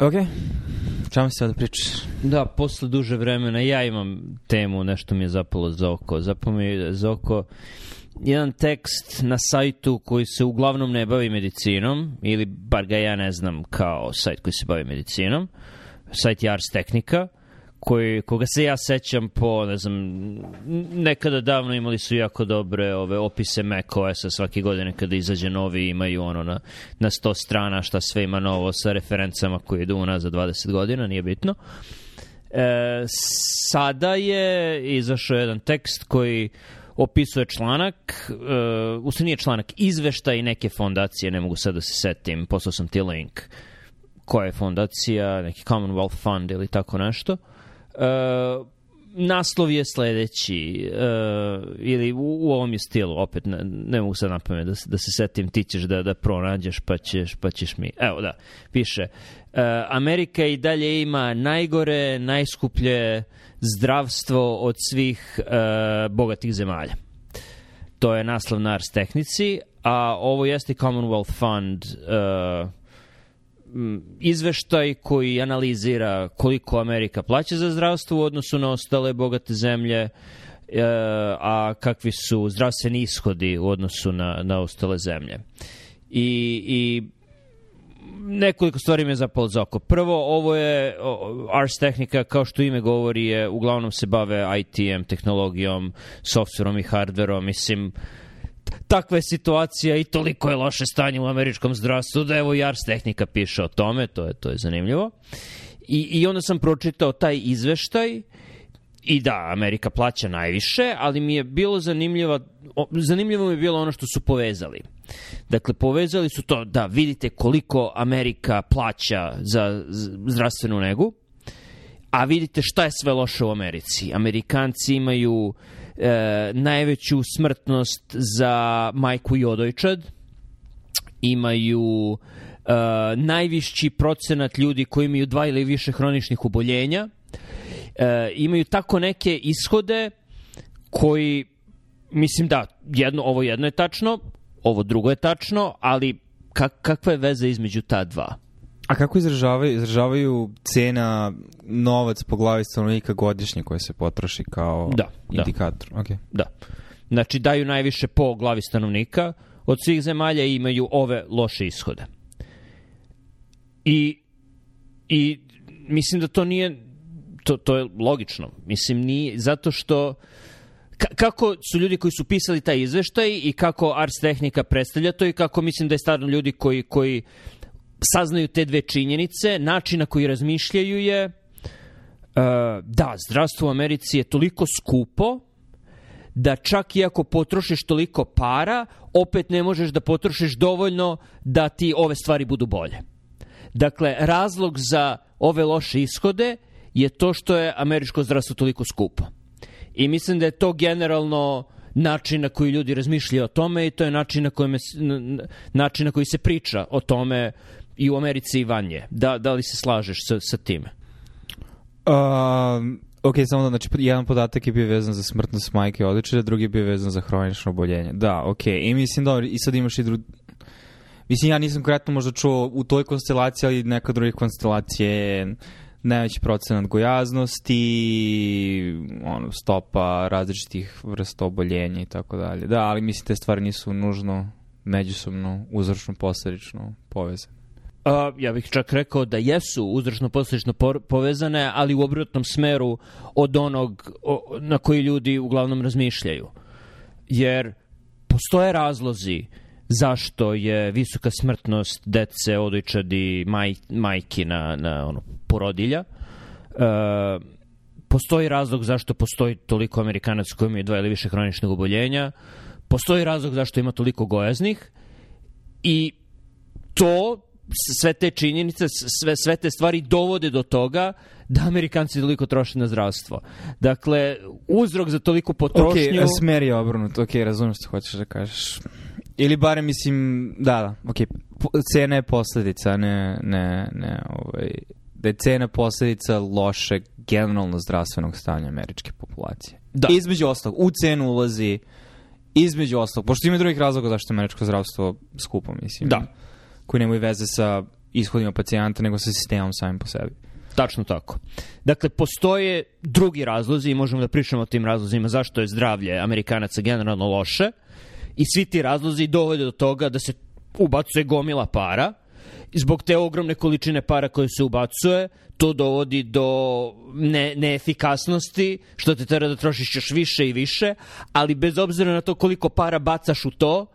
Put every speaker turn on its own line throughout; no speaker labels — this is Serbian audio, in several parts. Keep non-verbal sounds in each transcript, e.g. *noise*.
Ok. Čemu se sada pričaš?
Da, posle duže vremena ja imam temu, nešto mi je zapalo za oko. Zapalo mi je za oko jedan tekst na sajtu koji se uglavnom ne bavi medicinom, ili bar ga ja ne znam kao sajt koji se bavi medicinom, sajt Jars Tehnika, koji, koga se ja sećam po, ne znam, nekada davno imali su jako dobre ove opise macOS-a svake godine kada izađe novi imaju ono na, na 100 strana šta sve ima novo sa referencama koje idu unazad 20 godina, nije bitno. E, sada je izašao jedan tekst koji opisuje članak, uh, u nije članak, izveštaj neke fondacije, ne mogu sad da se setim, poslao sam ti link, koja je fondacija, neki Commonwealth Fund ili tako nešto. Uh, naslov je sledeći uh, ili u, u ovom je stilu opet ne, ne mogu sad napamet da, da se setim ti ćeš da, da pronađeš pa ćeš, pa ćeš mi. Evo da piše uh, Amerika i dalje ima najgore najskuplje zdravstvo od svih uh, bogatih zemalja. To je naslov na Ars Tehnici a ovo jeste Commonwealth Fund uh, izveštaj koji analizira koliko Amerika plaća za zdravstvo u odnosu na ostale bogate zemlje, e, a kakvi su zdravstveni ishodi u odnosu na, na ostale zemlje. I, i nekoliko stvari me zapalo za oko. Prvo, ovo je Ars Technica, kao što ime govori, je, uglavnom se bave ITM, tehnologijom, softverom i hardverom. Mislim, takva je situacija i toliko je loše stanje u američkom zdravstvu da evo Jars Tehnika piše o tome, to je, to je zanimljivo. I, I onda sam pročitao taj izveštaj i da, Amerika plaća najviše, ali mi je bilo zanimljivo, zanimljivo mi je bilo ono što su povezali. Dakle, povezali su to da vidite koliko Amerika plaća za zdravstvenu negu, a vidite šta je sve loše u Americi. Amerikanci imaju e, najveću smrtnost za majku i odojčad, imaju e, najvišći procenat ljudi koji imaju dva ili više hroničnih oboljenja, e, imaju tako neke ishode koji, mislim da, jedno, ovo jedno je tačno, ovo drugo je tačno, ali kak, kakva je veza između ta dva?
A kako izražavaju, izražavaju cena novac po glavi stanovnika godišnje koje se potroši kao
da,
da. indikator?
Da.
Okay.
da. Znači daju najviše po glavi stanovnika od svih zemalja imaju ove loše ishode. I, i mislim da to nije to, to je logično. Mislim, nije, zato što kako su ljudi koji su pisali taj izveštaj i kako Ars Tehnika predstavlja to i kako mislim da je stvarno ljudi koji, koji saznaju te dve činjenice, način na koji razmišljaju je uh, da, zdravstvo u Americi je toliko skupo da čak i ako potrošiš toliko para, opet ne možeš da potrošiš dovoljno da ti ove stvari budu bolje. Dakle, razlog za ove loše ishode je to što je američko zdravstvo toliko skupo. I mislim da je to generalno način na koji ljudi razmišljaju o tome i to je način na, kojem, način na koji se priča o tome i u Americi i vanje. Da, da li se slažeš sa, sa time?
Um, ok, samo da, znači, jedan podatak je bio vezan za smrtnost majke odličara, drugi je bio vezan za hronično oboljenje. Da, ok, i mislim, dobro, i sad imaš i drugi... Mislim, ja nisam konkretno možda čuo u toj konstelaciji, ali neka drugih konstelacije najveći procenat gojaznosti, ono, stopa različitih vrsta oboljenja i tako dalje. Da, ali mislim te stvari nisu nužno međusobno uzročno posledično povezane.
Uh, ja bih čak rekao da jesu uzročno posledično povezane, ali u obrotnom smeru od onog o, na koji ljudi uglavnom razmišljaju. Jer postoje razlozi zašto je visoka smrtnost dece, odojčadi, maj, majki na, na ono, porodilja. Uh, postoji razlog zašto postoji toliko Amerikanaca koji imaju dva ili više hroničnog oboljenja. Postoji razlog zašto ima toliko gojaznih i to sve te činjenice, sve, sve te stvari dovode do toga da Amerikanci toliko troše na zdravstvo. Dakle, uzrok za toliko potrošnju...
Ok, smer je obrnut, ok, razumijem što hoćeš da kažeš. Ili bare, mislim, da, da, ok, cena je posledica, ne, ne, ne, ovaj, da je cena posledica loše generalno zdravstvenog stanja američke populacije.
Da.
Između ostalog, u cenu ulazi između ostalog, pošto ima drugih razloga zašto je američko zdravstvo skupo, mislim.
Da
koji nemaju veze sa ishodima pacijenta, nego sa sistemom samim po sebi.
Tačno tako. Dakle, postoje drugi razlozi i možemo da pričamo o tim razlozima zašto je zdravlje Amerikanaca generalno loše i svi ti razlozi dovode do toga da se ubacuje gomila para zbog te ogromne količine para koje se ubacuje, to dovodi do ne, neefikasnosti, što te tera da trošiš još više i više, ali bez obzira na to koliko para bacaš u to,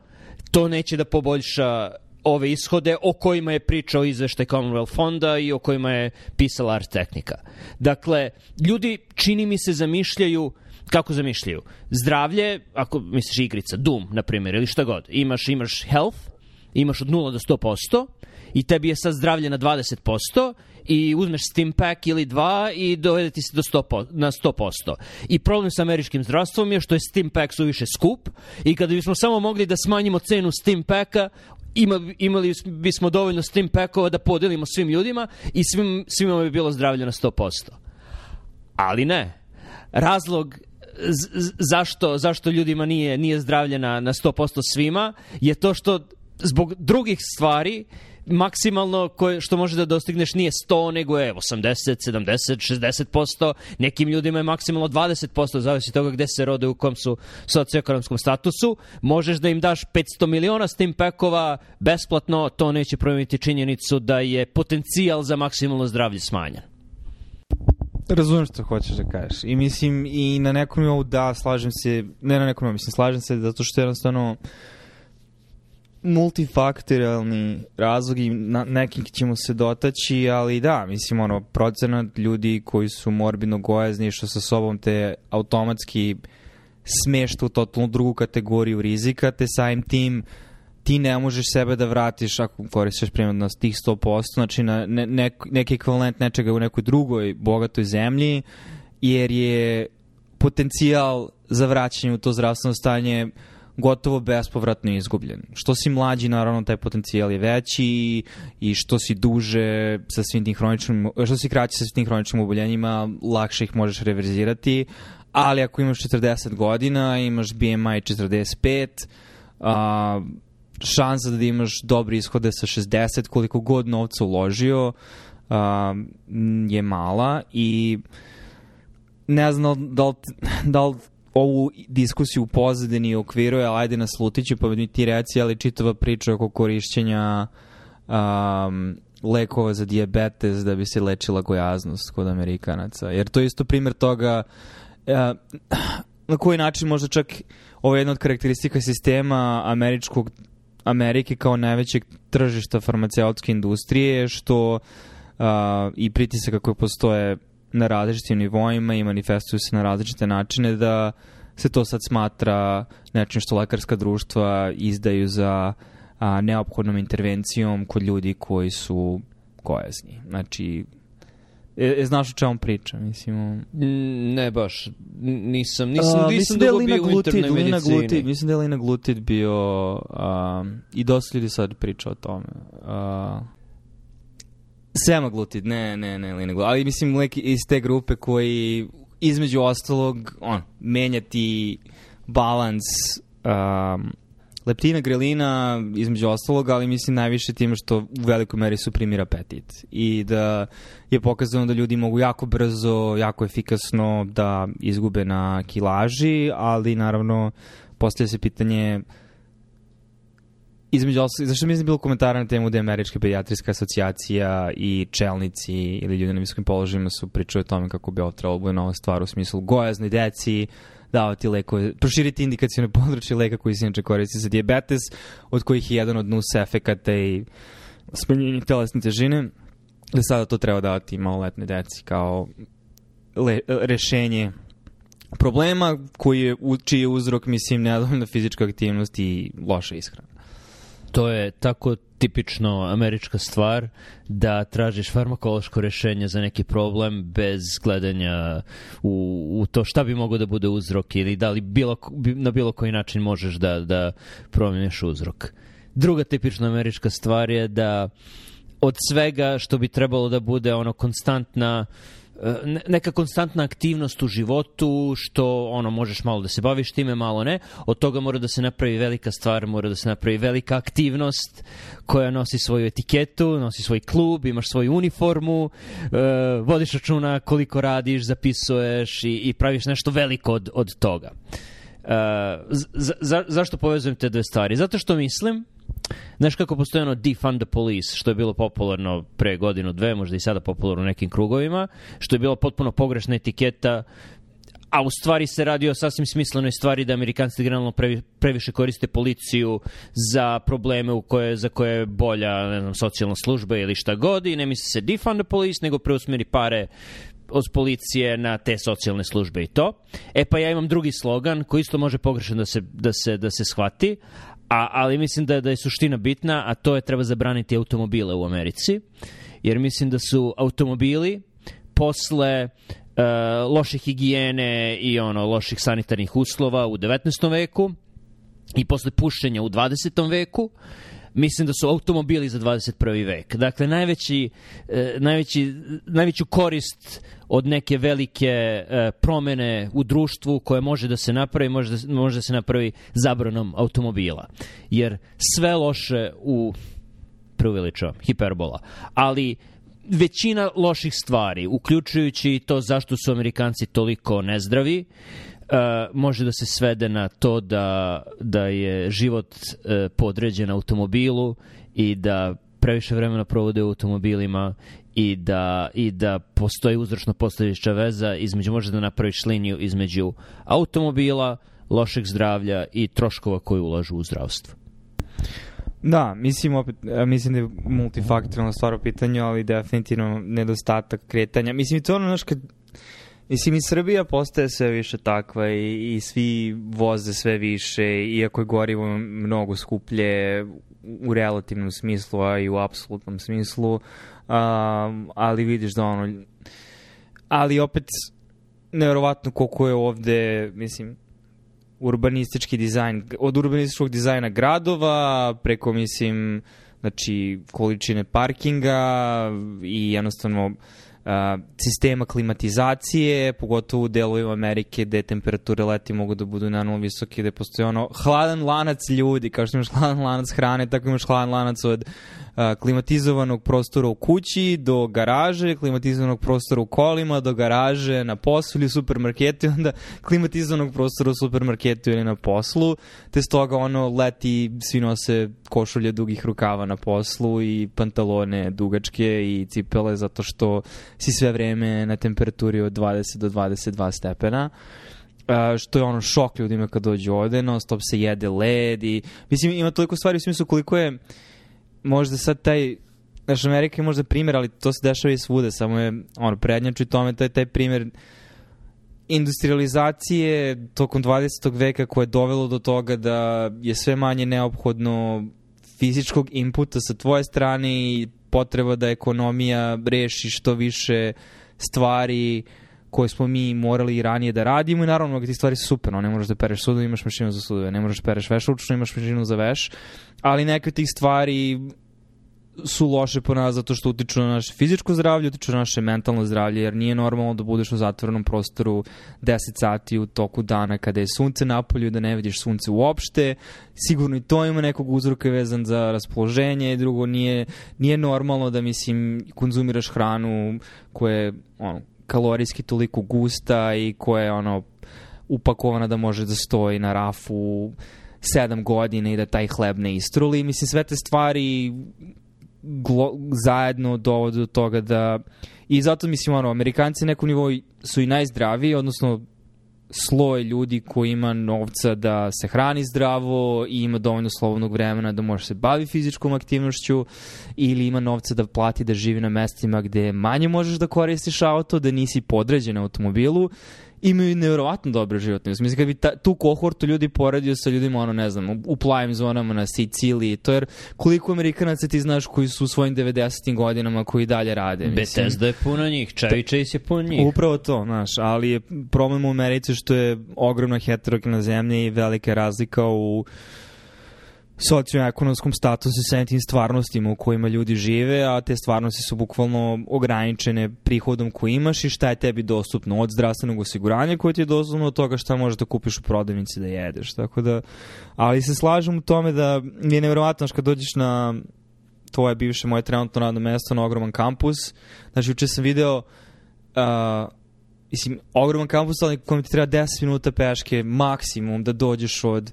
to neće da poboljša ove ishode o kojima je pričao izveštaj Commonwealth fonda i o kojima je pisala Art Technica. Dakle, ljudi čini mi se zamišljaju kako zamišljaju? Zdravlje, ako misliš igrica, Doom, na primjer, ili šta god, imaš, imaš health, imaš od 0 do 100%, i tebi je sad zdravlje na 20% i uzmeš Steam Pack ili dva i dovede ti se do 100%, na 100%. I problem sa američkim zdravstvom je što je Steam Pack suviše skup i kada bismo samo mogli da smanjimo cenu Steam Packa, ima, imali bismo dovoljno Steam Packova da podelimo svim ljudima i svim, svima bi bilo zdravlje na 100%. Ali ne. Razlog zašto, zašto ljudima nije, nije zdravlje na, na 100% svima je to što zbog drugih stvari maksimalno koje, što može da dostigneš nije 100, nego je 80, 70, 60%. Nekim ljudima je maksimalno 20%, zavisi toga gde se rode, u kom su socioekonomskom statusu. Možeš da im daš 500 miliona Steam Packova besplatno, to neće promijeniti činjenicu da je potencijal za maksimalno zdravlje smanjen.
Razumem što hoćeš da kažeš. I mislim, i na nekom nivou da, slažem se, ne na nekom nivou, mislim, slažem se zato što jednostavno uh, multifaktorialni razlog i na ćemo se dotaći, ali da, mislim, ono, procenat ljudi koji su morbidno gojazni što sa sobom te automatski smešta u totalnu drugu kategoriju rizika, te samim tim ti ne možeš sebe da vratiš ako koristiš primjer na tih 100%, znači na ne, ne, neki ekvivalent nečega u nekoj drugoj bogatoj zemlji, jer je potencijal za vraćanje u to zdravstveno stanje uh, gotovo bespovratno izgubljen. Što si mlađi, naravno, taj potencijal je veći i što si duže sa svim tim hroničnim, što si kraći sa svim tim hroničnim oboljenjima, lakše ih možeš reverzirati, ali ako imaš 40 godina, imaš BMI 45, a, šansa da imaš dobre ishode sa 60, koliko god novca uložio, a, je mala i ne znam da li, da li ovu diskusiju u pozadini okviruje, ali ajde na slutiću, pa mi ti reci, ali čitava priča oko korišćenja um, lekova za diabetes da bi se lečila gojaznost kod Amerikanaca. Jer to je isto primjer toga uh, na koji način možda čak ovo je jedna od karakteristika sistema američkog Amerike kao najvećeg tržišta farmaceutske industrije, što uh, i pritisaka koje postoje na različitim nivoima i manifestuju se na različite načine da se to sad smatra nečim što lekarska društva izdaju za a, neophodnom intervencijom kod ljudi koji su gojazni. Znači, E, e, znaš o čemu pričam, mislim?
Ne baš, nisam, nisam, uh, nisam da bio u internoj medicini.
Glutid, mislim da je Lina Glutid bio, um, i dosta ljudi sad priča o tome. Uh, Semaglutid, ne, ne, ne, Glutid, ali mislim lek iz te grupe koji između ostalog on, menjati balans um, leptina, grelina, između ostalog, ali mislim najviše tim što u velikoj meri suprimira apetit. I da je pokazano da ljudi mogu jako brzo, jako efikasno da izgube na kilaži, ali naravno postavlja se pitanje uh, između ostalog, zašto mislim da bilo komentara na temu da je Američka pediatrijska asocijacija i čelnici ili ljudi na visokim položajima su pričali o tome kako bi ovo trebalo bude nova stvar u smislu gojazni deci, davati lekove, proširiti indikacijone područje leka koji se inače koristi za diabetes, od kojih je jedan od nus efekata i smanjenje telesne težine, da sada to treba davati maloletne deci kao le, rešenje problema koji je, čiji je uzrok, mislim, nedovoljna fizička aktivnost i loša ishrana
to je tako tipično američka stvar da tražiš farmakološko rešenje za neki problem bez gledanja u, u to šta bi mogao da bude uzrok ili da li bilo, na bilo koji način možeš da, da promeniš uzrok. Druga tipična američka stvar je da od svega što bi trebalo da bude ono konstantna ne- neka konstantna aktivnost u životu, što ono možeš malo da se baviš time, malo ne. Od toga mora da se napravi velika stvar, mora da se napravi velika aktivnost koja nosi svoju etiketu, nosi svoj klub, imaš svoju uniformu, e, vodiš računa koliko radiš, zapisuješ i, i praviš nešto veliko od, od toga. E, za, za, zašto povezujem te dve stvari? Zato što mislim Znaš kako postoje ono defund the police, što je bilo popularno pre godinu, dve, možda i sada popularno u nekim krugovima, što je bila potpuno pogrešna etiketa a u stvari se radi o sasvim smislenoj stvari da Amerikanci generalno previ, previše koriste policiju za probleme u koje, za koje je bolja ne znam, socijalna služba ili šta god i ne misli se defund the police, nego preusmeri pare od policije na te socijalne službe i to. E pa ja imam drugi slogan koji isto može pogrešno da se, da se, da se shvati, a, ali mislim da, da je suština bitna, a to je treba zabraniti automobile u Americi, jer mislim da su automobili posle uh, loše higijene i ono loših sanitarnih uslova u 19. veku i posle pušenja u 20. veku mislim da su automobili za 21. vek. Dakle, najveći, e, najveći, najveću korist od neke velike e, promene u društvu koje može da se napravi, može da, može da se napravi zabranom automobila. Jer sve loše u preuveličavam, hiperbola, ali većina loših stvari, uključujući to zašto su Amerikanci toliko nezdravi, Uh, može da se svede na to da, da je život uh, podređen automobilu i da previše vremena provode u automobilima i da, i da postoji uzročno poslediča veza između, može da napraviš liniju između automobila, lošeg zdravlja i troškova koje ulažu u zdravstvo.
Da, mislim opet, e, mislim da je multifaktoralna stvar u pitanju, ali definitivno nedostatak kretanja. Mislim, to ono, znaš, kad Mislim, i Srbija postaje sve više takva i, i svi voze sve više, iako je gorivo mnogo skuplje u relativnom smislu, a i u apsolutnom smislu, um, ali vidiš da ono... Ali opet, nevjerovatno koliko je ovde, mislim, urbanistički dizajn, od urbanističkog dizajna gradova, preko, mislim, znači, količine parkinga i jednostavno sistema klimatizacije, pogotovo u delovima Amerike gde temperature leti mogu da budu naravno visoke, gde postoji ono hladan lanac ljudi, kao što imaš hladan lanac hrane, tako imaš hladan lanac od uh, klimatizovanog prostora u kući do garaže, klimatizovanog prostora u kolima, do garaže na poslu ili supermarketu, onda klimatizovanog prostora u supermarketu ili na poslu, te stoga ono leti, svi nose košulje dugih rukava na poslu i pantalone dugačke i cipele zato što si sve vreme na temperaturi od 20 do 22 stepena. Uh, što je ono šok ljudima kad dođu ovde, non stop se jede led i mislim ima toliko stvari u smislu koliko je možda sad taj Znaš, Amerika je možda primjer, ali to se dešava i svude, samo je ono, prednjači tome, to je taj primjer industrializacije tokom 20. veka koje je dovelo do toga da je sve manje neophodno fizičkog inputa sa tvoje strane i potreba da ekonomija reši što više stvari koje smo mi morali i ranije da radimo i naravno mnogo ti stvari su super, no ne možeš da pereš sudove, imaš mašinu za sudove, ne možeš da pereš veš ručno, imaš mašinu za veš, ali neke od tih stvari su loše po nas zato što utiču na naše fizičko zdravlje, utiču na naše mentalno zdravlje, jer nije normalno da budeš u zatvorenom prostoru 10 sati u toku dana kada je sunce napolju, da ne vidiš sunce uopšte. Sigurno i to ima nekog uzroka vezan za raspoloženje i drugo nije, nije normalno da, mislim, konzumiraš hranu koja je ono, kalorijski toliko gusta i koja je ono upakovana da može da stoji na rafu sedam godina i da taj hleb ne istruli. Mislim, sve te stvari glo, zajedno dovode do toga da i zato mislim ono, Amerikanci na nekom nivou su i najzdraviji, odnosno sloj ljudi koji ima novca da se hrani zdravo i ima dovoljno slobodnog vremena da može se bavi fizičkom aktivnošću ili ima novca da plati da živi na mestima gde manje možeš da koristiš auto, da nisi podređen automobilu imaju nevjerovatno dobre životne uslove. Mislim, kad bi ta, tu kohortu ljudi poredio sa ljudima, ono, ne znam, u plavim zonama na Siciliji, to jer koliko Amerikanaca ti znaš koji su u svojim 90. godinama koji dalje rade.
Mislim. Bethesda je puno njih, Chevy Chase je puno njih.
Upravo to, znaš, ali je problem u Americi što je ogromna heterogena zemlja i velika razlika u socioekonomskom statusu sa tim stvarnostima u kojima ljudi žive, a te stvarnosti su bukvalno ograničene prihodom koji imaš i šta je tebi dostupno od zdravstvenog osiguranja koje ti je dostupno od toga šta možeš da kupiš u prodavnici da jedeš. Tako da, ali se slažem u tome da je nevjerovatno kad dođeš na to je bivše moje trenutno radno mesto na ogroman kampus. Znači, uče sam video uh, mislim, ogroman kampus, ali kojem ti treba 10 minuta peške maksimum da dođeš od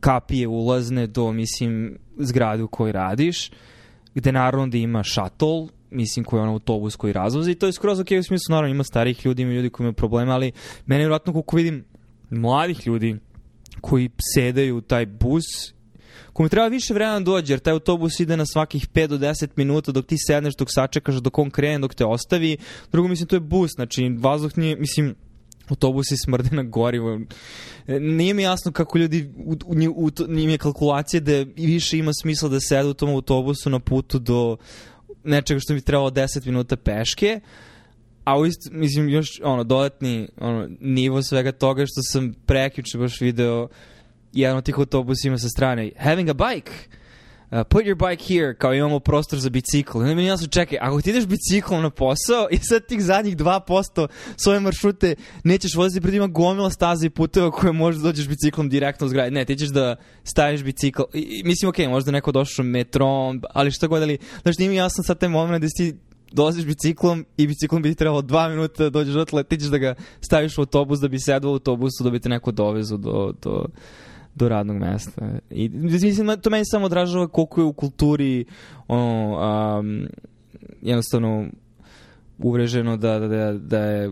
kapije ulazne do, mislim, zgrade u kojoj radiš, gde naravno da ima šatol, mislim, koji je ono autobus koji razvozi i to je skroz ok u smislu, naravno ima starih ljudi, ima ljudi koji imaju probleme, ali mene je vjerojatno koliko vidim mladih ljudi koji sedaju u taj bus kome treba više vremena da dođe, jer taj autobus ide na svakih 5 do 10 minuta dok ti sedneš, dok sačekaš, dok on krene, dok te ostavi. Drugo, mislim, to je bus, znači, vazduh nije, mislim, autobusi smrde na gorivo. Nije mi jasno kako ljudi, u, u, u, u je kalkulacije da više ima smisla da sede u tom autobusu na putu do nečega što mi trebalo 10 minuta peške, a u isto, mislim, još ono, dodatni ono, nivo svega toga što sam prekjuče baš video jedan od tih autobusa ima sa strane having a bike Uh, put your bike here, kao imamo prostor za bicikl. I onda mi jasno, čekaj, ako ti ideš biciklom na posao i sad tih zadnjih 2% svoje maršrute nećeš voziti, pred ima gomila staza i puteva koje možeš da dođeš biciklom direktno zgrade. Ne, ti ćeš da staviš bicikl. I, mislim, okej, okay, možda neko došao metrom, ali šta god, ali, znaš, nije mi jasno sad taj moment da si dolaziš biciklom i biciklom bi ti trebalo dva minuta da dođeš dotle, ti ćeš da ga staviš u autobus da bi sedao u autobusu da bi te neko dovezu do, do, do radnog mesta. I, mislim, to meni samo odražava koliko je u kulturi ono, um, jednostavno uvreženo da, da, da, da je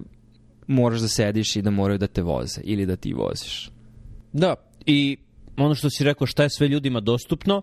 moraš da sediš i da moraju da te voze ili da ti voziš.
Da, i ono što si rekao šta je sve ljudima dostupno,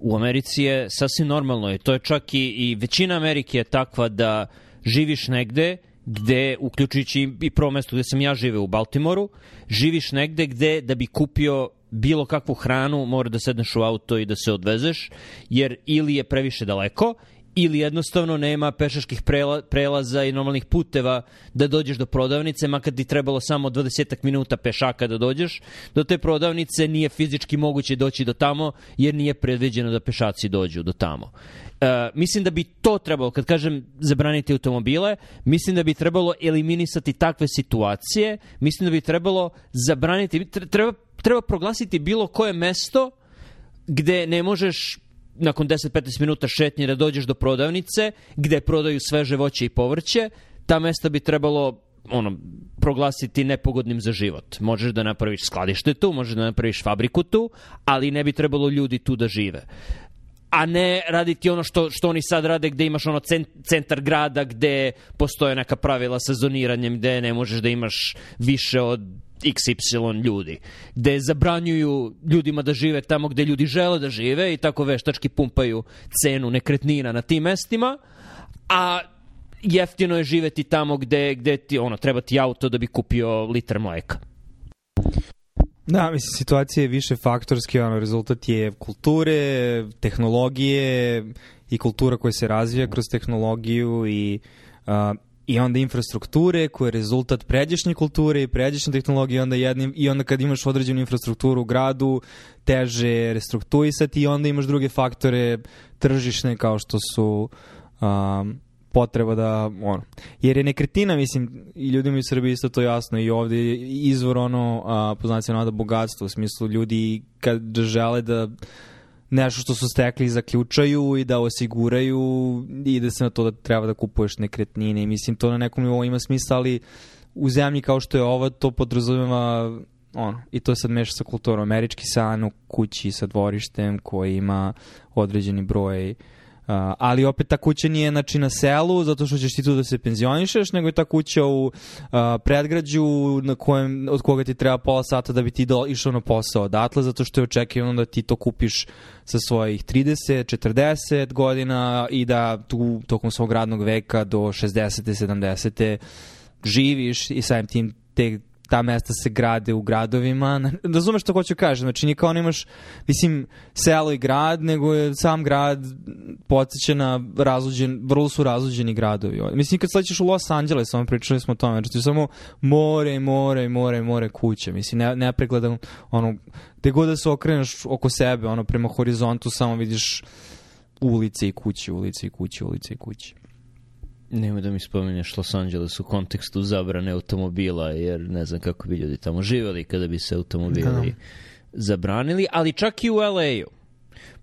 u Americi je sasvim normalno i to je čak i, i većina Amerike je takva da živiš negde gde, uključujući i prvo mesto gde sam ja živeo u Baltimoru, živiš negde gde da bi kupio bilo kakvu hranu mora da sedneš u auto i da se odvezeš, jer ili je previše daleko, ili jednostavno nema pešaških prela, prelaza i normalnih puteva da dođeš do prodavnice, makar ti trebalo samo 20 minuta pešaka da dođeš. Do te prodavnice nije fizički moguće doći do tamo, jer nije predviđeno da pešaci dođu do tamo. E, mislim da bi to trebalo, kad kažem zabraniti automobile, mislim da bi trebalo eliminisati takve situacije, mislim da bi trebalo zabraniti, treba treba proglasiti bilo koje mesto gde ne možeš nakon 10-15 minuta šetnje da dođeš do prodavnice gde prodaju sveže voće i povrće, ta mesta bi trebalo ono, proglasiti nepogodnim za život. Možeš da napraviš skladište tu, možeš da napraviš fabriku tu, ali ne bi trebalo ljudi tu da žive a ne raditi ono što, što oni sad rade gde imaš ono centar grada gde postoje neka pravila sa zoniranjem gde ne možeš da imaš više od XY ljudi, gde zabranjuju ljudima da žive tamo gde ljudi žele da žive i tako veštački pumpaju cenu nekretnina na tim mestima, a jeftino je živeti tamo gde, gde ti, ono, treba ti auto da bi kupio litar mleka.
Da, mislim, situacija je više faktorski, ono, rezultat je kulture, tehnologije i kultura koja se razvija kroz tehnologiju i uh, i onda infrastrukture koja je rezultat pređešnje kulture i pređešnje tehnologije onda, jednim, i onda kad imaš određenu infrastrukturu u gradu teže restrukturisati i onda imaš druge faktore tržišne kao što su um, potreba da, ono, jer je nekretina, mislim, i ljudima iz Srbije isto to jasno i ovde je izvor ono, a, poznaci nada bogatstvo, u smislu ljudi kad žele da nešto što su stekli zaključaju i da osiguraju i da se na to da treba da kupuješ nekretnine mislim to na nekom nivou ima smisla, ali u zemlji kao što je ova to podrazumeva ono, i to sad meša sa kulturom. Američki san u kući sa dvorištem koji ima određeni broj Uh, ali opet ta kuća nije znači, na selu zato što ćeš ti tu da se penzionišeš, nego je ta kuća u uh, predgrađu na kojem, od koga ti treba pola sata da bi ti do, išao na posao odatle, zato što je očekivano da ti to kupiš sa svojih 30, 40 godina i da tu tokom svog radnog veka do 60. 70. živiš i samim tim te ta mesta se grade u gradovima. Razumeš što hoću kažem? Znači, nije kao imaš, mislim, selo i grad, nego je sam grad podsjeća na razluđen, vrlo su razluđeni gradovi. Mislim, kad slećeš u Los Angeles, samo pričali smo o tome, znači samo more more more more kuće. Mislim, ne, ne pregledam, ono, gde god da se okreneš oko sebe, ono, prema horizontu, samo vidiš ulice i kuće, ulice i kuće, ulice i kuće.
Nemoj da mi spomeneš Los Angeles u kontekstu zabrane automobila, jer ne znam kako bi ljudi tamo živjeli kada bi se automobili da. zabranili, ali čak i u LA-u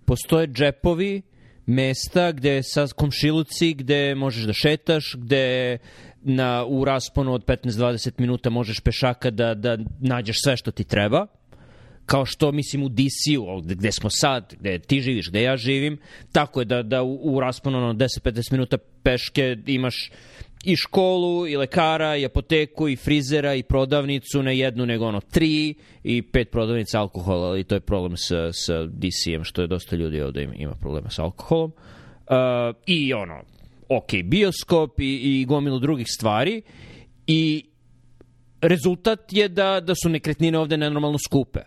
postoje džepovi, mesta gde sa komšiluci, gde možeš da šetaš, gde na, u rasponu od 15-20 minuta možeš pešaka da, da nađeš sve što ti treba kao što mislim u DC-u, gde smo sad, gde ti živiš, gde ja živim, tako je da, da u, u rasponu 10-15 minuta peške imaš i školu, i lekara, i apoteko, i frizera, i prodavnicu, ne jednu, nego ono tri, i pet prodavnica alkohola, ali to je problem sa, sa DC-em, što je dosta ljudi ovde ima, ima problema sa alkoholom. Uh, I ono, ok, bioskop i, i gomilu drugih stvari, i rezultat je da, da su nekretnine ovde nenormalno skupe.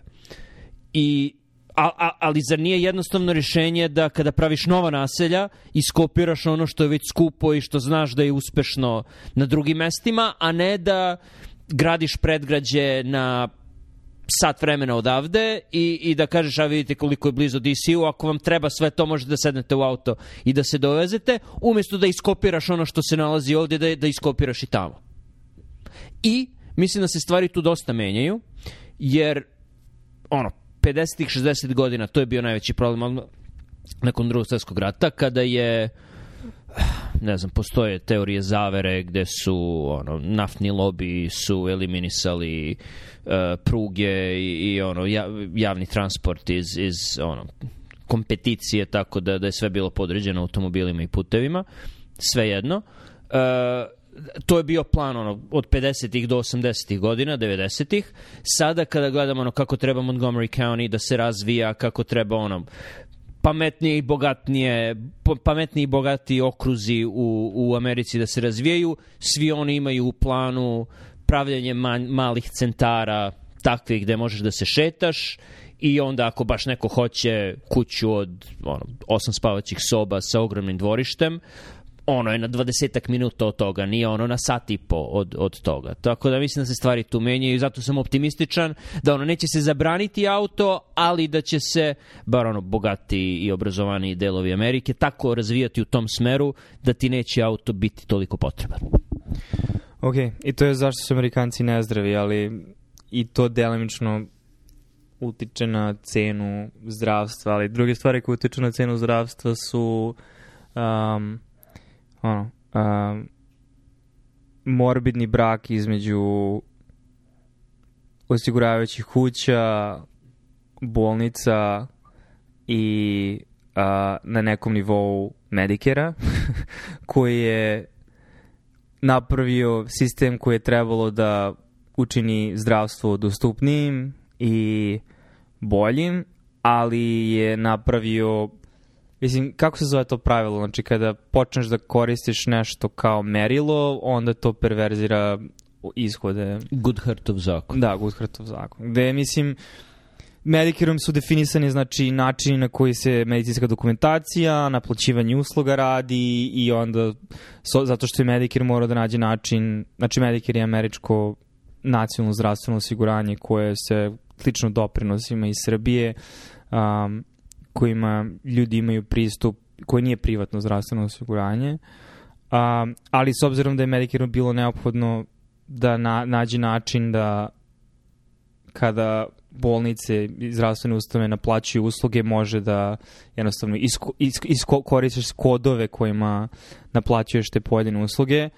I a, a, ali zar nije jednostavno rješenje da kada praviš nova naselja iskopiraš ono što je već skupo i što znaš da je uspešno na drugim mestima, a ne da gradiš predgrađe na sat vremena odavde i, i da kažeš, a vidite koliko je blizu DC-u, ako vam treba sve to možete da sednete u auto i da se dovezete, umjesto da iskopiraš ono što se nalazi ovde, da, da iskopiraš i tamo. I mislim da se stvari tu dosta menjaju, jer ono, 50-ih, 60 godina, to je bio najveći problem nakon drugog svjetskog rata, kada je ne znam, postoje teorije zavere gde su ono, naftni lobi su eliminisali uh, pruge i, i ono, javni transport iz, iz ono, kompeticije, tako da, da je sve bilo podređeno automobilima i putevima. Svejedno. Uh, to je bio plan ono, od 50-ih do 80-ih godina, 90-ih. Sada kada gledamo ono, kako treba Montgomery County da se razvija, kako treba ono, pametnije i bogatnije, pametniji i bogati okruzi u, u Americi da se razvijaju, svi oni imaju u planu pravljanje man, malih centara takvih gde možeš da se šetaš i onda ako baš neko hoće kuću od ono, osam spavaćih soba sa ogromnim dvorištem, ono je na 20 minuta od toga, nije ono na sat i po od, od toga. Tako da mislim da se stvari tu menjaju i zato sam optimističan da ono neće se zabraniti auto, ali da će se, bar ono bogati i obrazovani delovi Amerike, tako razvijati u tom smeru da ti neće auto biti toliko potreban.
Ok, i to je zašto su Amerikanci nezdravi, ali i to delimično utiče na cenu zdravstva, ali druge stvari koje utiču na cenu zdravstva su um, ono, um, morbidni brak između osiguravajućih kuća, bolnica i a, na nekom nivou Medikera, *laughs* koji je napravio sistem koji je trebalo da učini zdravstvo dostupnijim i boljim, ali je napravio Mislim, kako se zove to pravilo? Znači, kada počneš da koristiš nešto kao merilo, onda to perverzira ishode.
Goodhartov zakon.
Da, Goodhartov zakon. Gde, mislim, Medicareom su definisani znači načini na koji se medicinska dokumentacija, naplaćivanje usluga radi i onda so, zato što je Medicare mora da nađe način, znači Medicare je američko nacionalno zdravstveno osiguranje koje se slično doprinosima iz Srbije um, kojima ljudi imaju pristup, koji nije privatno zdravstveno osiguranje, a, ali s obzirom da je Medicare bilo neophodno da na, nađe način da kada bolnice i zdravstvene ustave naplaćuju usluge, može da jednostavno isko, isko, isko, kodove kojima naplaćuješ te pojedine usluge.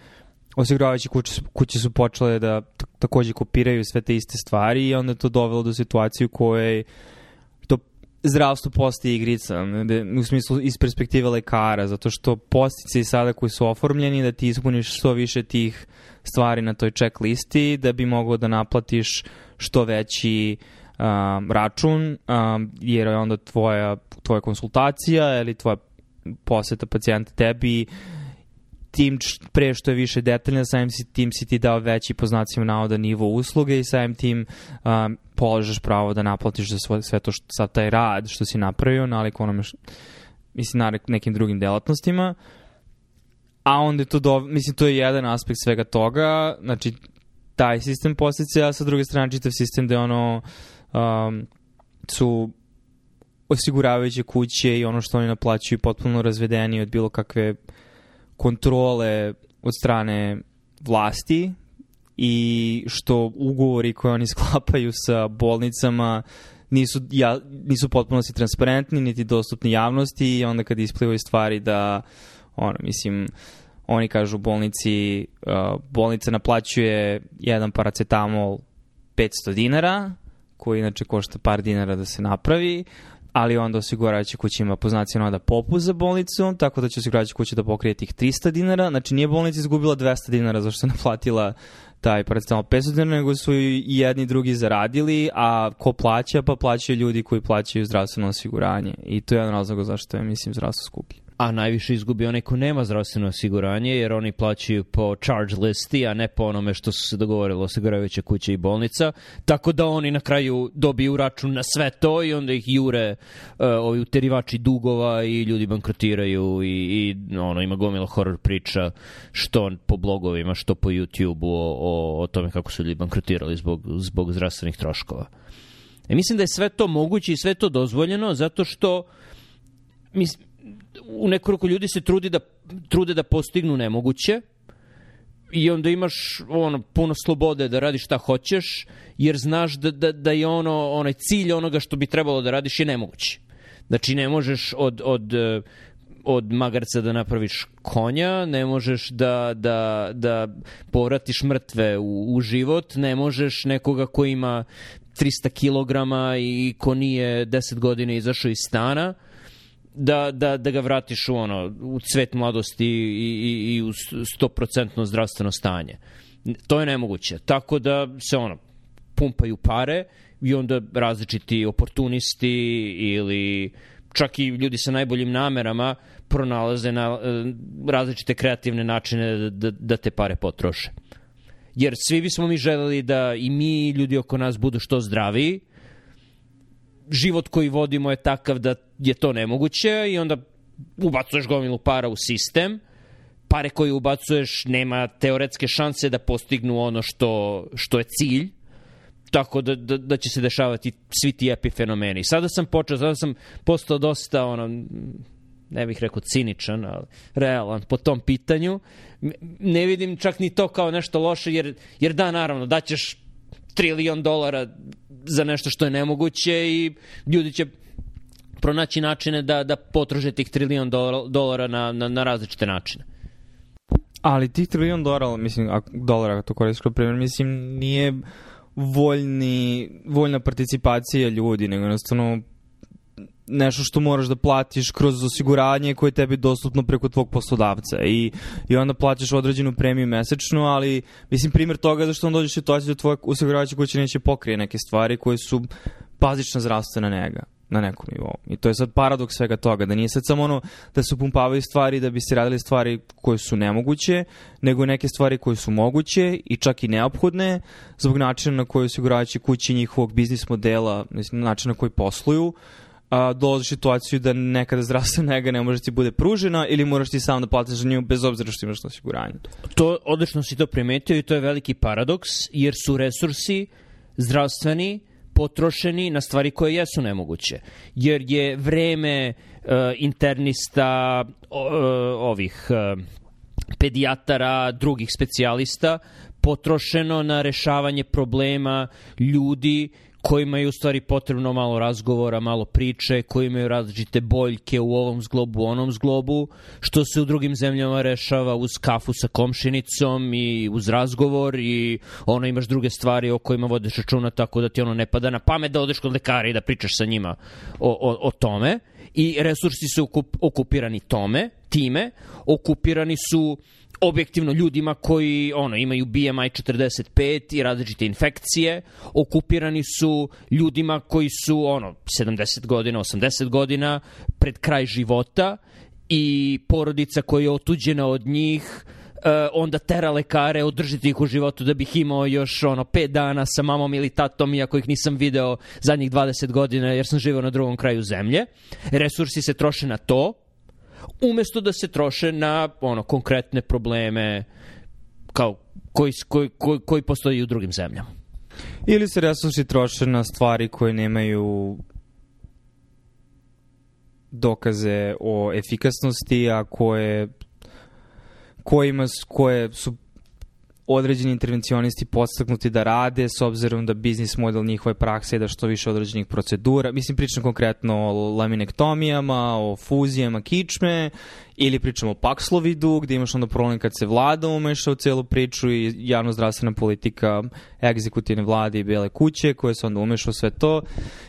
Osiguravajući kuće, kuće su počele da takođe kopiraju sve te iste stvari i onda to dovelo do situacije u kojoj zdravstvo postaje igrica, u smislu iz perspektive lekara, zato što postice sada koji su oformljeni da ti ispuniš što više tih stvari na toj check listi da bi mogao da naplatiš što veći um, račun, um, jer je onda tvoja, tvoja konsultacija ili tvoja poseta pacijenta tebi tim pre što je više detaljna, samim si, tim si ti dao veći po znacima navoda nivo usluge i samim tim um, položaš pravo da naplatiš za sve, sve to što, sad taj rad što si napravio, nalik onome što, mislim, na nekim drugim delatnostima. A onda je to, do, mislim, to je jedan aspekt svega toga, znači, taj sistem postice, a sa druge strane čitav sistem da je ono, um, su osiguravajuće kuće i ono što oni naplaćuju potpuno razvedeni od bilo kakve kontrole od strane vlasti i što ugovori koje oni *laughs* sklapaju sa bolnicama nisu, ja, nisu potpuno si transparentni, niti dostupni javnosti i onda kad isplivaju stvari da, ono, mislim, oni kažu bolnici, uh, bolnica naplaćuje jedan paracetamol 500 dinara, koji inače košta par dinara da se napravi, ali onda osiguravajuća kuća ima poznacija da popust za bolnicu, tako da će osiguravajuća kuća da pokrije tih 300 dinara, znači nije bolnica izgubila 200 dinara zašto je naplatila taj paracetamol 500 dinara, nego su i jedni i drugi zaradili, a ko plaća? Pa plaćaju ljudi koji plaćaju zdravstveno osiguranje. I to je jedan razlog zašto je, mislim, zdravstvo skuplje
a najviše izgubi onaj ko nema zdravstveno osiguranje, jer oni plaćaju po charge listi, a ne po onome što su se dogovorili osiguravajuće kuće i bolnica, tako da oni na kraju dobiju račun na sve to i onda ih jure uh, ovi uterivači dugova i ljudi bankrotiraju i, i ono, ima gomila horror priča što po blogovima, što po YouTube-u o, o, o tome kako su ljudi bankrotirali zbog, zbog zdravstvenih troškova. E, mislim da je sve to moguće i sve to dozvoljeno zato što mislim, u nekoliko ljudi se trudi da, trude da postignu nemoguće i onda imaš ono puno slobode da radiš šta hoćeš jer znaš da, da, da je ono onaj cilj onoga što bi trebalo da radiš je nemoguće. Znači ne možeš od, od od magarca da napraviš konja, ne možeš da, da, da povratiš mrtve u, u život, ne možeš nekoga ko ima 300 kilograma i ko nije 10 godina izašao iz stana, da, da, da ga vratiš u, ono, u cvet mladosti i, i, i u 100% zdravstveno stanje. To je nemoguće. Tako da se ono, pumpaju pare i onda različiti oportunisti ili čak i ljudi sa najboljim namerama pronalaze na e, različite kreativne načine da, da, da te pare potroše. Jer svi bismo mi želeli da i mi, ljudi oko nas, budu što zdraviji, život koji vodimo je takav da je to nemoguće i onda ubacuješ gomilu para u sistem, pare koje ubacuješ nema teoretske šanse da postignu ono što, što je cilj, tako da, da, da će se dešavati svi ti epifenomeni. Sada sam počeo, sada sam postao dosta, ono, ne bih rekao ciničan, ali realan po tom pitanju. Ne vidim čak ni to kao nešto loše, jer, jer da, naravno, daćeš trilion dolara za nešto što je nemoguće i ljudi će pronaći načine da, da potrože tih trilion dolara na, na, na različite načine.
Ali tih trilion dolara, mislim, ako, dolara, ako to koristiš kao primjer, mislim, nije voljni, voljna participacija ljudi, nego jednostavno nešto što moraš da platiš kroz osiguranje koje je tebi dostupno preko tvog poslodavca i, i onda plaćaš određenu premiju mesečno, ali mislim primjer toga je zašto on dođe u situaciju da tvoj osiguravajuća kuća neće pokrije neke stvari koje su bazična zdravstvena nega na nekom nivou. I to je sad paradoks svega toga, da nije sad samo ono da se upumpavaju stvari da bi se radili stvari koje su nemoguće, nego neke stvari koje su moguće i čak i neophodne zbog načina na koji osiguravajući kući njihovog biznis modela, mislim, načina na koji posluju, a, dolaziš situaciju da nekada zdravstvena *laughs* nega ne može ti bude pružena ili moraš ti sam da platiš za nju bez obzira što imaš osiguranje.
To, odlično si to primetio i to je veliki paradoks jer su resursi zdravstveni potrošeni na stvari koje jesu nemoguće. Jer je vreme uh, internista uh, ovih uh, pedijatara, drugih specijalista potrošeno na rešavanje problema ljudi kojima je u stvari potrebno malo razgovora, malo priče, koji imaju različite boljke u ovom zglobu, u onom zglobu, što se u drugim zemljama rešava uz kafu sa komšinicom i uz razgovor i ono imaš druge stvari o kojima vodiš računa tako da ti ono ne pada na pamet da odeš kod lekara i da pričaš sa njima o, o, o tome. I resursi su okup, okupirani tome, time, okupirani su objektivno ljudima koji ono imaju BMI 45 i različite infekcije, okupirani su ljudima koji su ono 70 godina, 80 godina pred kraj života i porodica koja je otuđena od njih uh, onda tera lekare, održiti ih u životu da bih imao još ono pet dana sa mamom ili tatom, iako ih nisam video zadnjih 20 godina jer sam živao na drugom kraju zemlje. Resursi se troše na to, umesto da se troše na ono konkretne probleme kao koji, koji, koji, koji postoji u drugim zemljama.
Ili se resursi troše na stvari koje nemaju dokaze o efikasnosti, a koje kojima, koje su određeni intervencionisti podstaknuti da rade s obzirom da biznis model njihove prakse je da što više određenih procedura. Mislim, pričam konkretno o laminektomijama, o fuzijama kičme ili pričam o Paxlovidu gde imaš onda problem kad se vlada umeša u celu priču i javno-zdravstvena politika egzekutivne vlade i bele kuće koje se onda umeša u sve to.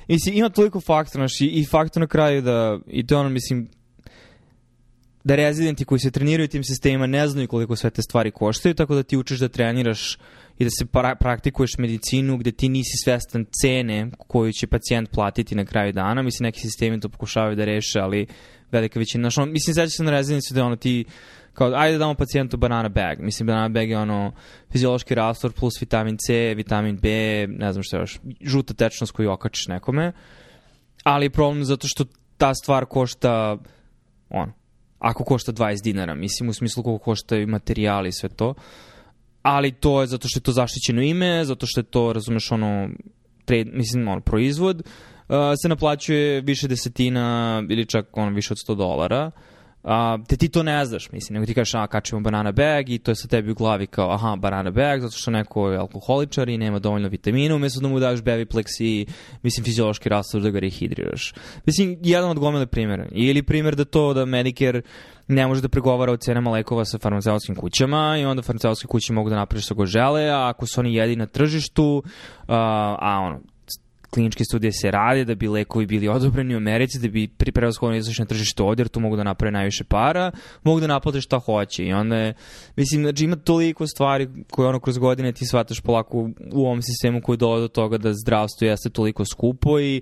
Mislim, ima toliko faktora, i, i faktor na kraju da, i to ono, mislim, da rezidenti koji se treniraju tim sistemima ne znaju koliko sve te stvari koštaju, tako da ti učiš da treniraš i da se pra praktikuješ medicinu gde ti nisi svestan cene koju će pacijent platiti na kraju dana. Mislim, neki sistemi to pokušavaju da reše, ali velika većina. Znaš, on, mislim, sveća se na rezidenci da ono ti kao, ajde da damo pacijentu banana bag. Mislim, banana bag je ono fiziološki rastor plus vitamin C, vitamin B, ne znam što još, žuta tečnost koju okačiš nekome. Ali problem zato što ta stvar košta ono, ako košta 20 dinara, mislim u smislu koliko koštaju materijali i sve to. Ali to je zato što je to zaštićeno ime, zato što je to, razumeš, ono, trade, mislim, ono, proizvod, uh, se naplaćuje više desetina ili čak ono, više od 100 dolara. Uh, a, te ti to ne znaš, mislim, nego ti kažeš, a, kačemo banana bag i to je sa tebi u glavi kao, aha, banana bag, zato što neko je alkoholičar i nema dovoljno vitamina, umesto da mu daš Beviplex i, mislim, fiziološki rastor da ga rehidriraš. Mislim, jedan od gomile primjera. Ili primjer da to da Medicare ne može da pregovara o cenama lekova sa farmaceutskim kućama i onda farmaceutske kuće mogu da napravi što go žele, a ako su oni jedini na tržištu, a, a ono, kliničke studije se rade da bi lekovi bili odobreni u Americi, da bi prevashodno izašli na tržište ovdje, jer tu mogu da naprave najviše para, mogu da naplate šta hoće. I onda je, mislim, znači ima toliko stvari koje ono kroz godine ti shvataš polako u ovom sistemu koji dolaze do toga da zdravstvo jeste toliko skupo i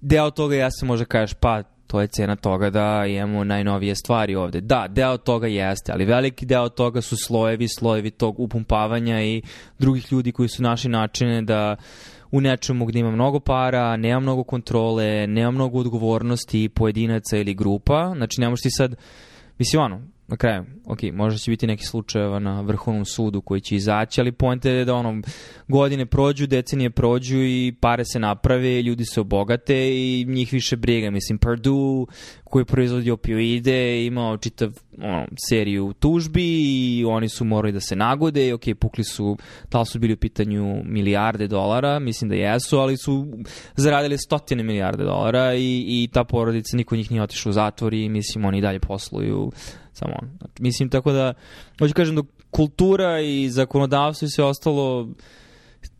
deo toga ja se može kažeš pa to je cena toga da imamo najnovije stvari ovde. Da, deo toga jeste, ali veliki deo toga su slojevi, slojevi tog upumpavanja i drugih ljudi koji su naši načine da u nečemu gde ima mnogo para, nema mnogo kontrole, nema mnogo odgovornosti pojedinaca ili grupa. Znači, ne možeš ti sad, mislim, ono, na kraju, ok, možda će biti neki slučajeva na vrhovnom sudu koji će izaći, ali pojente je da ono, godine prođu, decenije prođu i pare se naprave, ljudi se obogate i njih više briga. Mislim, Purdue koji proizvodi opioide imao čitav ono, seriju tužbi i oni su morali da se nagode i ok, pukli su, da su bili u pitanju milijarde dolara, mislim da jesu, ali su zaradili stotine milijarde dolara i, i ta porodica, niko njih nije otišao u zatvor i mislim oni dalje posluju samo on. Mislim, tako da, hoću kažem da kultura i zakonodavstvo i sve ostalo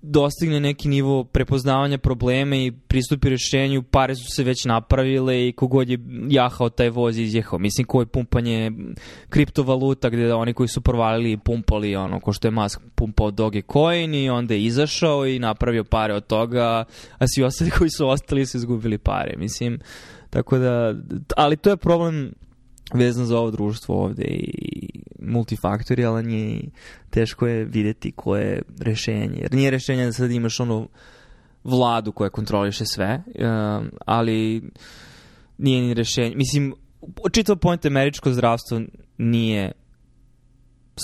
dostigne neki nivo prepoznavanja probleme i pristupi rešenju, pare su se već napravile i kogod je jahao taj voz izjehao. Mislim, koje pumpanje kriptovaluta gde oni koji su provalili i pumpali, ono, ko što je Musk pumpao Dogecoin i onda je izašao i napravio pare od toga, a svi ostali koji su ostali su izgubili pare. Mislim, tako da, ali to je problem vezan za ovo društvo ovde i multifaktorijalan je i teško je videti koje je rešenje. Jer nije rešenje da sad imaš ono vladu koja kontroliše sve, um, ali nije ni rešenje. Mislim, čitav point američko zdravstvo nije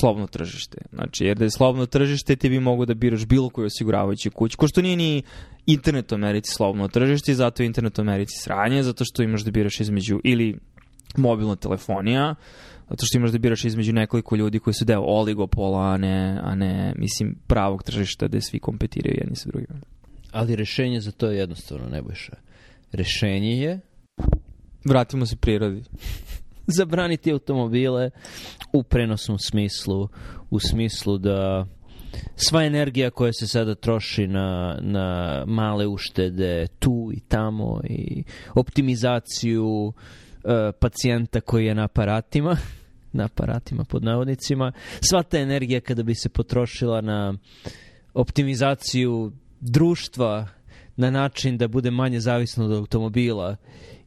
slobodno tržište. Znači, jer da je slobodno tržište, ti bi mogo da biraš bilo koju osiguravajuću kuću. Ko što nije ni internet u Americi slobodno tržište, zato je internet u Americi sranje, zato što imaš da biraš između ili mobilna telefonija, zato što imaš da biraš između nekoliko ljudi koji su deo oligopola, a ne, a ne mislim, pravog tržišta gde svi kompetiraju jedni sa drugima.
Ali rešenje za to je jednostavno, Nebojša. Rešenje je...
Vratimo se prirodi. *laughs*
Zabraniti automobile u prenosnom smislu, u smislu da sva energija koja se sada troši na, na male uštede tu i tamo i optimizaciju uh, pacijenta koji je na aparatima, *laughs* na aparatima pod navodnicima, sva ta energija kada bi se potrošila na optimizaciju društva, na način da bude manje zavisno od automobila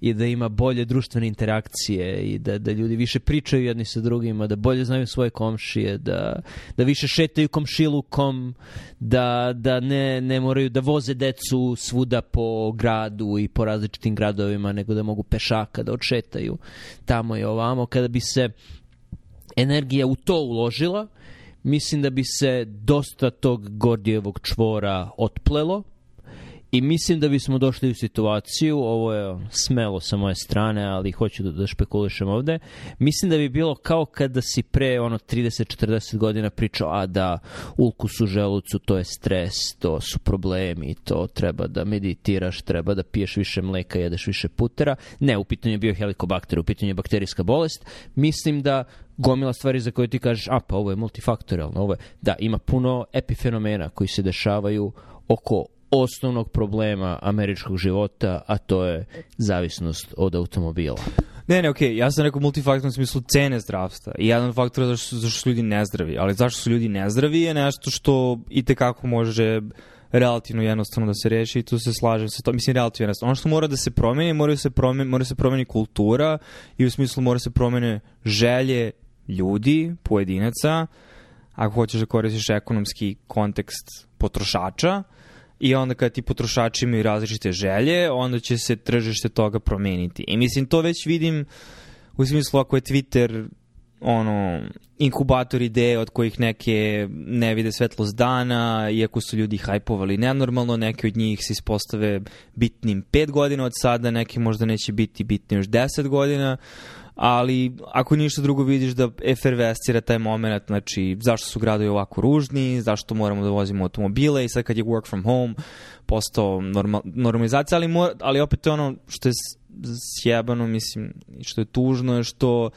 i da ima bolje društvene interakcije i da, da ljudi više pričaju jedni sa drugima, da bolje znaju svoje komšije, da, da više šetaju komšilukom, da, da ne, ne moraju da voze decu svuda po gradu i po različitim gradovima, nego da mogu pešaka da odšetaju tamo i ovamo. Kada bi se energija u to uložila, mislim da bi se dosta tog Gordijevog čvora otplelo i mislim da bismo došli u situaciju, ovo je smelo sa moje strane, ali hoću da, da špekulišem ovde, mislim da bi bilo kao kada si pre ono 30-40 godina pričao, a da ulkus u želucu to je stres, to su problemi, to treba da meditiraš, treba da piješ više mleka, jedeš više putera. Ne, u pitanju je bio helikobakter, u pitanju je bakterijska bolest. Mislim da gomila stvari za koje ti kažeš, a pa ovo je multifaktorialno, ovo je, da, ima puno epifenomena koji se dešavaju oko osnovnog problema američkog života, a to je zavisnost od automobila.
Ne, ne, okej, okay. ja sam rekao multifaktornom smislu cene zdravstva. I jedan faktor je zašto, zašto su ljudi nezdravi. Ali zašto su ljudi nezdravi je nešto što i tekako može relativno jednostavno da se reši i tu se slažem sa to. Mislim, relativno jednostavno. Ono što mora da se promeni, mora se promeni, mora se promeni kultura i u smislu mora se promene želje ljudi, pojedinaca, ako hoćeš da koristiš ekonomski kontekst potrošača, i onda kad ti potrošači imaju različite želje, onda će se tržište toga promeniti. I mislim, to već vidim u smislu ako je Twitter ono, inkubator ideje od kojih neke ne vide svetlost dana, iako su ljudi hajpovali nenormalno, neke od njih se ispostave bitnim 5 godina od sada, neke možda neće biti bitni još 10 godina, ali ako ništa drugo vidiš da efervescira taj moment, znači zašto su gradovi ovako ružni, zašto moramo da vozimo automobile i sad kad je work from home postao normal, normalizacija, ali, mora, ali opet je ono što je sjebano, mislim, što je tužno je što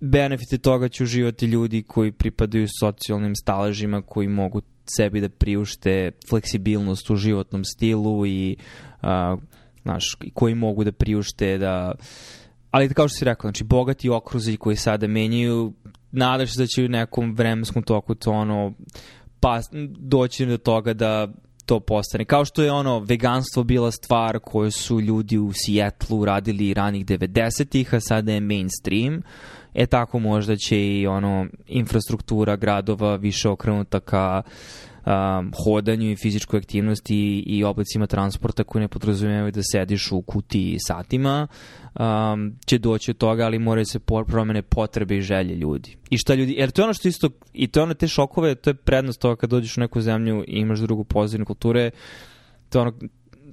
benefite toga će uživati ljudi koji pripadaju socijalnim staležima koji mogu sebi da priušte fleksibilnost u životnom stilu i uh, znaš, koji mogu da priušte da uh, ali kao što si rekao, znači bogati okruzi koji sada menjaju, nadaš se da će u nekom vremenskom toku to ono pa doći do toga da to postane. Kao što je ono veganstvo bila stvar koju su ljudi u Sijetlu radili ranih 90-ih, a sada je mainstream. E tako možda će i ono infrastruktura gradova više okrenuta ka um, hodanju i fizičkoj aktivnosti i, oblicima transporta koji ne podrazumijevaju da sediš u kutiji satima, um, će doći od toga, ali moraju se promene potrebe i želje ljudi. I šta ljudi, jer to je ono što isto, i to je ono te šokove, to je prednost toga kad dođeš u neku zemlju i imaš drugu pozivnu kulture, to je ono,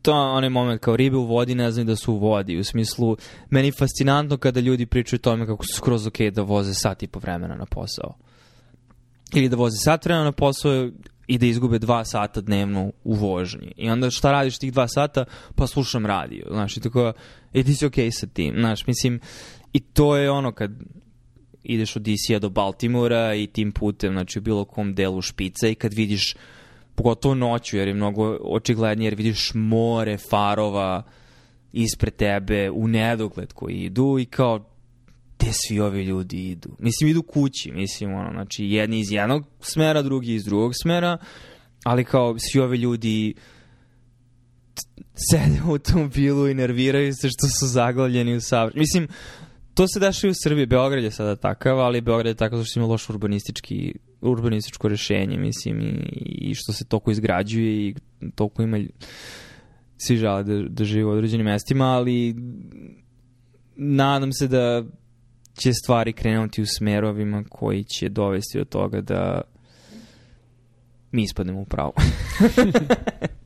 to je onaj moment kao ribe u vodi ne znaju da su u vodi. U smislu, meni je fascinantno kada ljudi pričaju tome kako su skroz ok da voze sat i po vremena na posao. Ili da voze sat vremena na posao i da izgube dva sata dnevno u vožnji. I onda šta radiš tih dva sata? Pa slušam radio. Znaš, i tako, i ti si okej okay sa tim. Znaš, mislim, i to je ono kad ideš od DC-a do Baltimora i tim putem, znači u bilo kom delu špica i kad vidiš, pogotovo noću, jer je mnogo očiglednije, jer vidiš more farova ispred tebe u nedogled koji idu i kao gde svi ovi ljudi idu? Mislim, idu kući, mislim, ono, znači, jedni iz jednog smera, drugi iz drugog smera, ali kao svi ovi ljudi sede u automobilu i nerviraju se što su zaglavljeni u saobraćaju. Mislim, to se dešava u Srbiji, Beograd je sada takav, ali Beograd je takav što ima loš urbanistički, urbanističko rešenje, mislim, i, i što se toko izgrađuje i toko ima svi žele da, da žive u određenim mestima, ali nadam se da će stvari krenuti u smerovima koji će dovesti do toga da mi ispadnemo u pravu. *laughs*